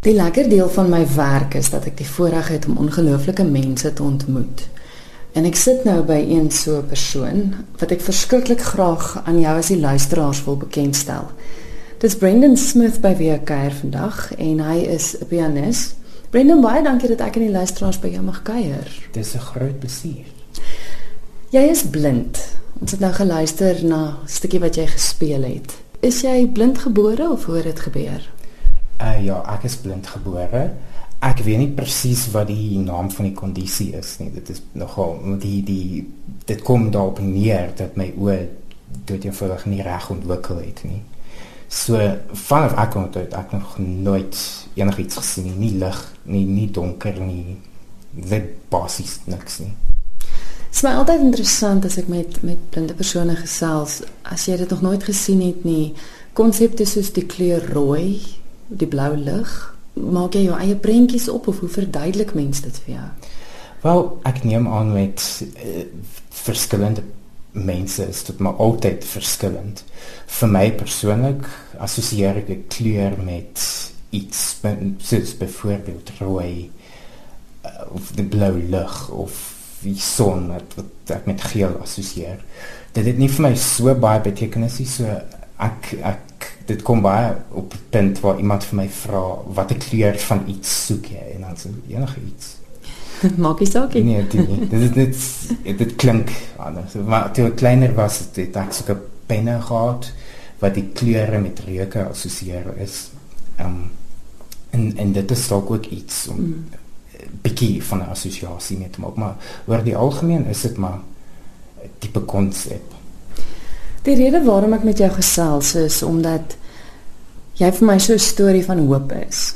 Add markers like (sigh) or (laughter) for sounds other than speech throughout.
Die lekker deel van my werk is dat ek die voorreg het om ongelooflike mense te ontmoet. En ek sit nou by een so 'n persoon wat ek verskriklik graag aan jou as die luisteraars wil bekendstel. Dis Brendan Smith by wie ek kuier vandag en hy is 'n pianis. Brendan, baie dankie dat ek aan die luisteraars by jou mag kuier. Dis 'n groot plesier. Jy is blind. Ons het nou geluister na 'n stukkie wat jy gespeel het. Is jy blind gebore of hoe het dit gebeur? Uh ja, ek is blind gebore. Ek weet nie presies wat die naam van die kondisie is nie. Dit is nogal die die dit kom daarop neer dat my oë dit eenvoudig nie reg ontwikkel het nie. So vanaf ek kon dit ek nog nooit enigiets gesien nie, nie lig nie, nie donker nie. Dit basies niks nie. Dit is my altyd interessant as ek met met blinde persone gesels, as jy dit nog nooit gesien het nie. Konsepte soos die kleur rooi die blou lig. Maak jy jou eie prentjies op of hoe verduidelik mense dit vir jou? Wel, ek neem aan met uh, verskillende mense is dit maar altyd verskillend. Vir my persoonlik assosieer ek kleur met iets soos byvoorbeeld rooi uh, of die blou lig of die son wat, wat ek met geel assosieer. Dit het nie vir my so baie betekenis nie, so ek ek dit kom baie op 'n punt waar iemand vir my vra watter kleur van iets soek jy en dan sê enige iets. (laughs) Maak jy saak? Nee, dit nie. Dit is net dit klink anders. Maar toe ek kleiner was, het ek so 'n penne gehad wat die kleure met reuke assosieer is. Ehm um, en en dit is dalk ook iets om mm. bietjie van 'n assosiasie mee te maak, maar oor die algemeen is dit maar tipe konsep. Die rede waarom ek met jou gesels is omdat jy vir my so 'n storie van hoop is.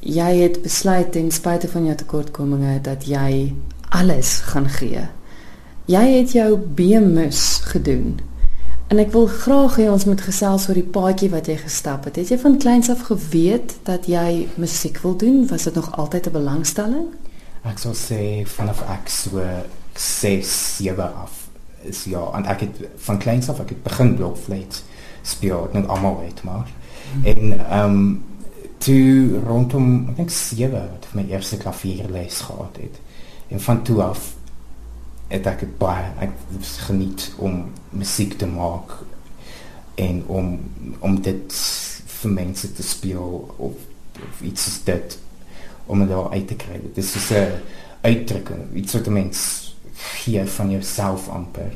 Jy het besluit ten spyte van jou tekortkominge dat jy alles gaan gee. Jy het jou bemus gedoen. En ek wil graag hê ons moet gesels oor die paadjie wat jy gestap het. Het jy van kleins af geweet dat jy musiek wil doen? Was dit nog altyd 'n belangstelling? Ek sou sê vanaf ek so 6, 7 af is ja, en ek het van kleins af ek het begin blokfluit speel, net almal weet maar. En ehm um, toe rondom ek dink 7 het my eerste klavierles gehad het. En van toe af het ek baie ek geniet om musiek te maak en om om dit vir mense te speel of, of iets is dit om dit daar uit te kry. Dit is so 'n uitdrukking, iets wat 'n mens gee van jouself amper.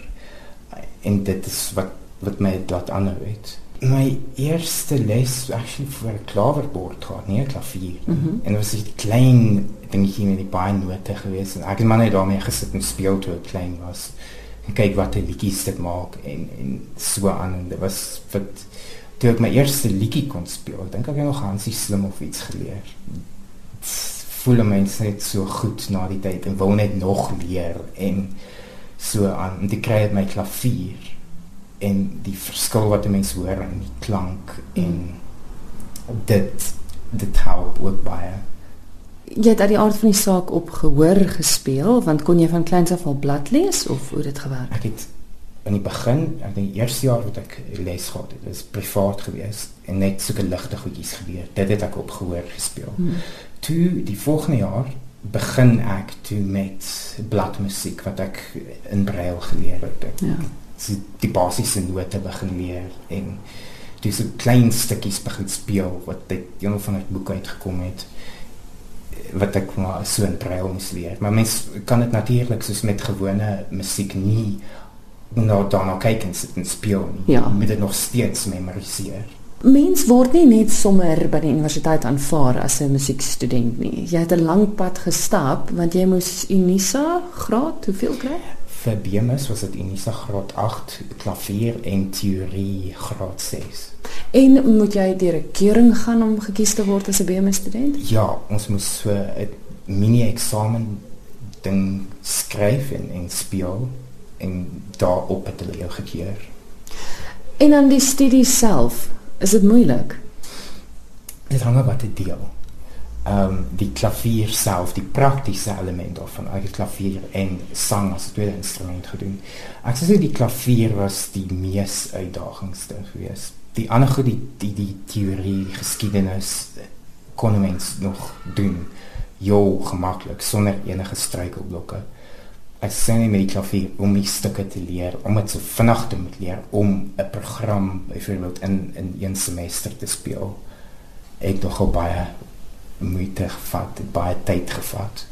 En dit is wat wat my laat aanhou het my eerste les actually vir 'n klaverbord gehad, nie 'n klavier. Mm -hmm. En dit was 'n klein dingetjie met die baie note geweest en ek het maar net daarmee gesit en speel toe ek klein was. En kyk wat die liedjies dit maak en en so aan en dit was wat toe ek my eerste liedjie kon speel. Ek dink ek het nog Hansie slim of iets geleer. Voel mense net so goed na die tyd en wou net nog leer en so aan. En ek kry my klavier en die verskil wat 'n mens hoor in die klank en dit dit help ook baie. Jy het uit die aard van die saak op gehoor gespeel want kon jy van kleins af al blad lees of hoe dit gewerk? Ek het in die begin, ek dink die eerste jaar wat ek les gehad het, is privaat gewees en net sulke ligte goedjies gebeur. Dit het ek op gehoor gespeel. Hmm. Toe die volgende jaar begin ek toe met bladmusiek wat ek in braille geleer het. Ek, ja die, die basiese note begin leer en dis 'n klein stukkies begin speel wat uit een van die boeke uitgekom het wat ek maar so in braille moes leer. Maar mens kan dit natuurlik soos met gewone musiek nie nou daarna kyk en sit en speel nie. Ja. Met dit nog steeds memoriseer. Mens word nie net sommer by die universiteit aanvaar as 'n musiekstudent nie. Jy het 'n lang pad gestap want jy moes Unisa graad hoeveel kry? Vir BMS was dit Unisa graad 8 klavier en teorie graad 6. En moet jy deur 'n keuring gaan om gekies te word as 'n BMS student? Ja, ons moes so 'n mini eksamen ding skryf en, en speel en daarop het hulle jou gekeur. En dan die studie self, is dit moeilik? Dit hang af wat jy deel um, die klavier self, die praktiese element of van eie klavier en sang as tweede instrument gedoen. Ek sê die klavier was die mees uitdagingste geweest. Die ander goed die die die teorie, geskiedenis, kon mens nog doen. Jo, gemaklik sonder enige struikelblokke. Ek sien nie met die klavier om die stukke te leer, om dit so vinnig te moet leer om 'n program byvoorbeeld in in een semester te speel. Ek het nog baie moeite gevat, baie tyd gevat.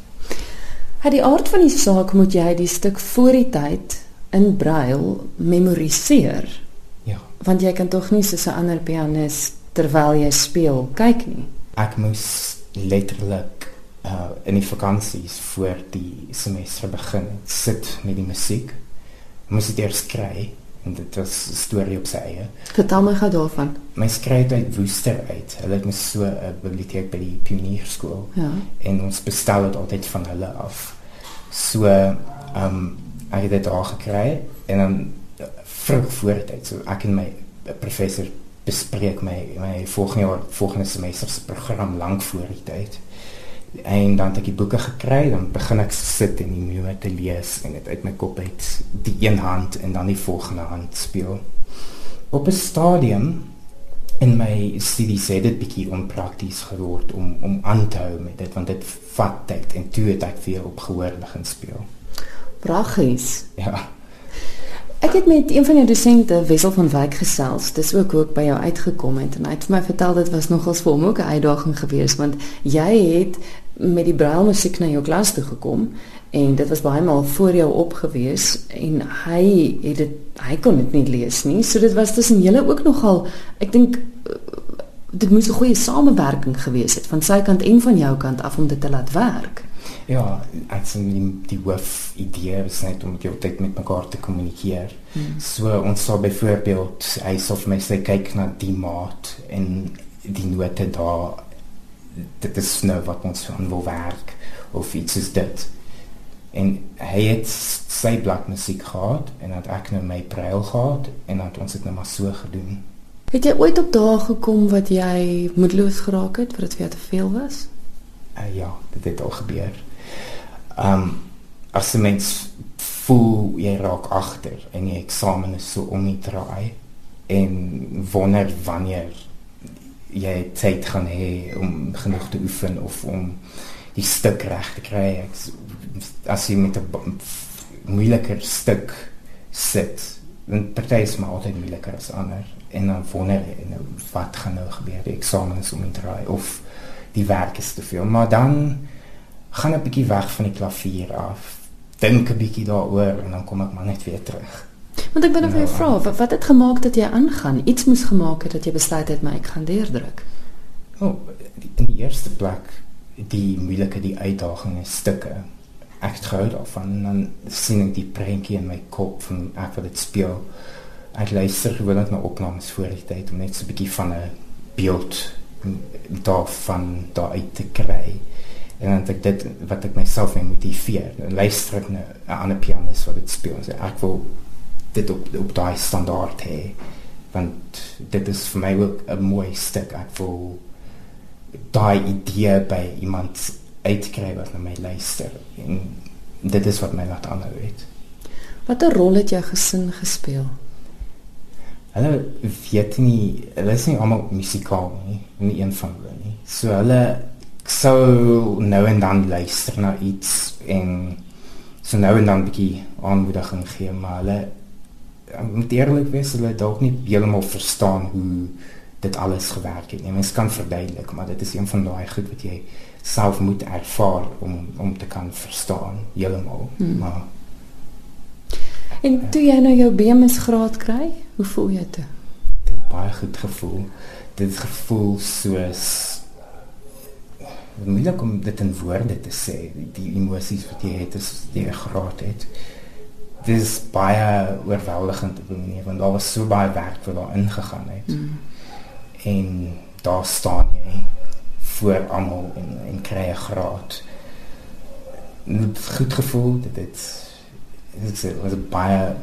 Het die aard van die saak moet jy die stuk voor die tyd in brail memoriseer. Ja. Want jy kan tog nie soos 'n ander pianis terwyl jy speel kyk nie. Ek moes letterlik uh in die vakansies voor die semester begin sit met die musiek. Moes dit eers kry en dit was 'n storie op sy eie. Vertel my gou daarvan. My skryf uit Woester uit. Hulle het my so 'n biblioteek by die pionierskool. Ja. En ons bestel dit altyd van hulle af. So ehm um, ek het dit daar gekry en dan vroeg voor tyd. So ek en my professor bespreek my my volgende jaar volgende semester se program lank voor die tyd. En dan het ek die boeke gekry, dan begin ek sit en die nuwe te lees en dit uit my kop uit die een hand en dan die volgende hand speel. Op 'n stadium in my studies het dit bietjie onprakties geword om om aan te hou met dit want dit vat tyd en toe het ek weer op gehoor begin speel. Praggies. Ja. Ek het met een van jou dosente, Wessel van Wyk gesels. Dis ook hoe ek by jou uitgekom het en hy het vir my vertel dit was nogals vir hom ook 'n uitdaging geweest want jy het met die braille musiek na jou klas toe gekom en dit was baie maal voor jou opgewees en hy het dit hy kon dit nie lees nie. So dit was tussen julle ook nogal ek dink dit moes 'n goeie samewerking gewees het van sy kant en van jou kant af om dit te laat werk. Ja, ek sien die, die hoof idee is net om die tyd met mekaar te kommunikeer. Hmm. So ons sal byvoorbeeld hy sal vir my sê kyk na die maat en die note daar dit is nou wat ons aan wil werk of iets is dit. En hy het sy bladmusiek gehad en dan ek nou my brail gehad en dan ons het nou maar so gedoen. Het jy ooit op dae gekom wat jy moedeloos geraak het, wat dit vir jou te veel was? Uh, ja, dit het al gebeur. Um, as 'n mens voel jy raak agter en jy eksamen is so om die draai en wonder wanneer jy tyd gaan hê om genoeg te oefen of om die stuk reg te kry. Ek as jy met 'n moeiliker stuk sit, dan party is maar altyd moeiliker as ander en dan wonder jy nou wat gaan nou gebeur. Die eksamen is om die draai of die werk is te veel, maar dan gaan 'n bietjie weg van die klavier af. Dink 'n bietjie daaroor en dan kom ek maar net weer terug. Want ek wil nou vir jou vra, wat, wat het gemaak dat jy aangaan? Iets moes gemaak het dat jy besluit het maar ek gaan deurdruk. Oh, in die eerste plek die moeilike die uitdagende stukke. Ek het gehou daarvan en dan sien ek die prentjie in my kop van ek wil dit speel. Ek luister gewoonlik na opnames voor die tyd om net so 'n bietjie van 'n beeld daarvan daar uit te kry. En dan ek dit wat ek myself mee motiveer. Dan luister ek na 'n ander pianis wat dit speel. So ek wil dit op op daai standaard hê. Want dit is vir my ook 'n mooi stuk. Ek wil daai idee by iemand uitkry wat na my luister. En dit is wat my laat aanhou het. Watter rol het jou gesin gespeel? Hulle weet nie, hulle is nie almal musikaal nie, nie een van hulle nie. So hulle sou nou en dan luister na iets en so nou en dan 'n bietjie aanmoediging gee, maar hulle moet eerlik wees, hulle dalk nie heeltemal verstaan hoe dit alles gewerk het nie. Mens kan verduidelik, maar dit is een van daai goed wat jy self moet ervaar om om te kan verstaan heeltemal. Hmm. Maar En toe jy nou jou BMS graad kry, hoe voel jy toe? Dit baie goed gevoel. Dit gevoel soos moeilik om dit in woorde te sê, die, emosies wat jy het as jy 'n graad het. Dit is baie oorweldigend op 'n manier want daar was so baie werk wat daar ingegaan het. Mm. En daar staan jy voor almal en en kry 'n graad. Dit goed gevoel dit het dit was baie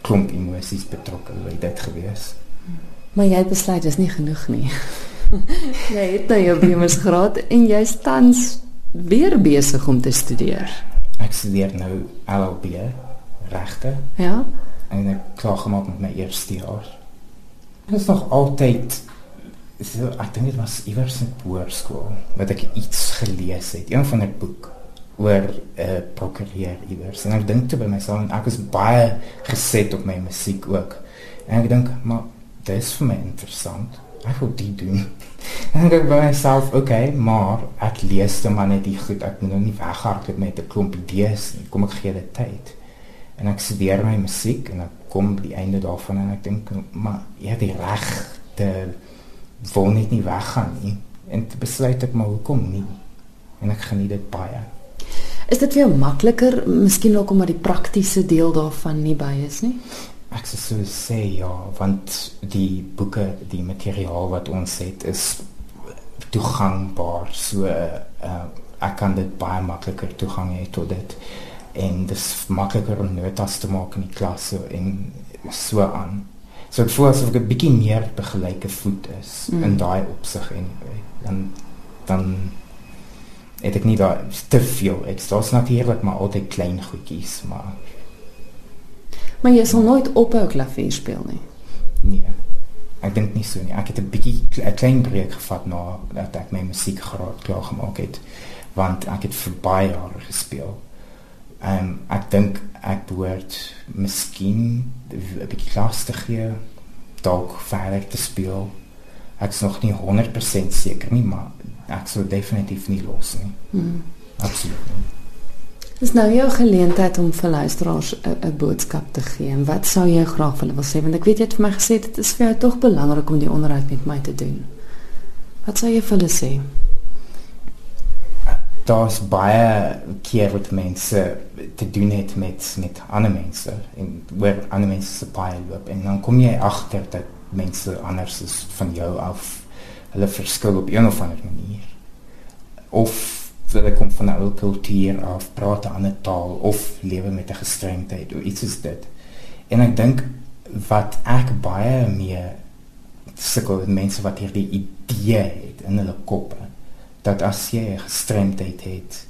klomp emosies betrokke by dit gewees. Maar jy het besluit dis nie genoeg nie. (laughs) jy het nou jou BMS graad en jy's tans weer besig om te studeer. Ek studeer nou LLB regte. Ja. En ek klaar gemaak met my eerste jaar. Dit is nog altyd so ek dink dit was iewers in hoërskool wat ek iets gelees het, een van 'n boek oor 'n uh, prokureur iewers. En ek dink toe by myself en ek was baie geset op my musiek ook. En ek dink, maar dit is vir my interessant. Ek wil dit doen. (laughs) En ek by myself, okay, maar ek lees dan maar net die goed. Ek moet nou nie weghardloop met 'n klomp idees nie. Kom ek gee dit tyd. En ek studeer my musiek en ek kom by die einde daarvan en ek dink, maar het die reg te wil net nie weggaan nie. En te besluit ek maar hoekom nie. En ek geniet dit baie. Is dit vir jou makliker, miskien ook omdat die praktiese deel daarvan nie by is nie? Ek sou sê ja, want die boeke, die materiaal wat ons het is toegangbaar. So uh, ek kan dit baie makliker toegang hê tot dit en dit is makliker om notas te maak in die klas so en so aan. So ek voel asof ek 'n bietjie meer begelyke voet is mm. in daai opsig en dan dan het ek nie daar te veel ekstra's natuurlik maar altyd klein goedjies maar maar jy sal nooit ophou klavier speel nie nee ek dink nie so nie ek het 'n bietjie 'n klein breek gevat na dat ek my musiek graad klaar gemaak het want ek het vir baie jare gespeel en um, ek dink ek behoort miskien 'n bietjie klas te gee dalk verder te speel ek is nog nie 100% seker nie maar ek sou definitief nie los nie. Hmm. Absoluut. Nie. Dis nou jou geleentheid om vir luisteraars 'n boodskap te gee. En wat sou jy graag wil sê want ek weet jy het vir my gesê dit is vir jou tog belangrik om die onderhoud met my te doen. Wat sou jy vir hulle sê? Daar's baie keer wat mense te doen het met met ander mense en waar ander mense se paai loop en dan kom jy agter dat mense anders is van jou af hulle verskil op een of ander manier. Of hulle kom van 'n ou kultuur af, praat 'n ander taal of lewe met 'n gestremdheid of iets is dit. En ek dink wat ek baie meer sukkel met mense wat hierdie idee het in hulle koppe dat as jy 'n gestremdheid het,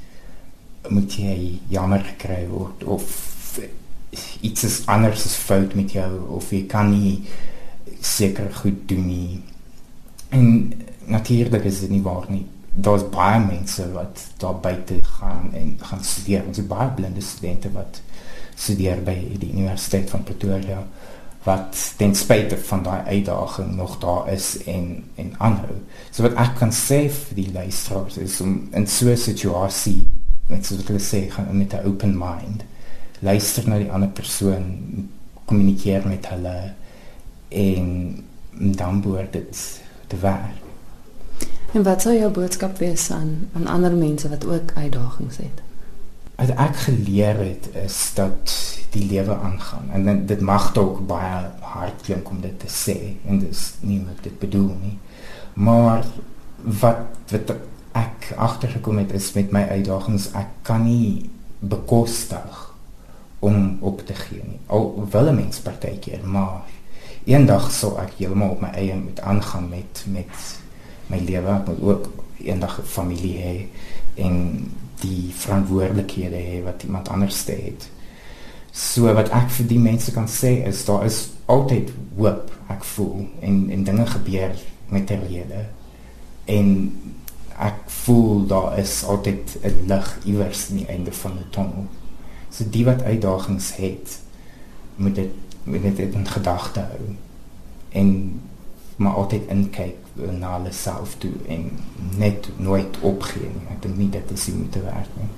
moet jy jammer gekry word of iets is anders is fout met jou of jy kan nie seker goed doen nie En natuurlik is dit nie waar nie. Daar's baie mense wat daar buite gaan en gaan studeer. Ons het baie blinde studente wat studeer by die Universiteit van Pretoria wat ten spyte van daai uitdaging nog daar is en en aanhou. So wat ek kan sê vir die luisteraars is om in so 'n situasie met so 'n sê gaan met 'n open mind luister na die ander persoon, kommunikeer met hulle en dan word dit te waar. En wat sou jou boodskap wees aan aan ander mense wat ook uitdagings het? Wat ek geleer het is dat die lewe aangaan en dit, mag dalk baie hard klink om dit te sê en dit is nie wat dit bedoel nie. Maar wat wat ek agtergekom het is met my uitdagings ek kan nie bekostig om op te gee nie. Al wil 'n mens partykeer maar eendag sal ek heeltemal op my eie moet aangaan met met my lewe, moet ook eendag 'n familie hê en die verantwoordelikhede hê wat iemand anders het. So wat ek vir die mense kan sê is daar is altyd hoop, ek voel en en dinge gebeur met ter rede. En ek voel daar is altyd 'n lig iewers aan die einde van die tunnel. So die wat uitdagings het, moet dit met dit in gedagte hou en maar altyd inkyk na hulle self toe en net nooit opgee nie. Ek dink nie dit is die moeite werd nie.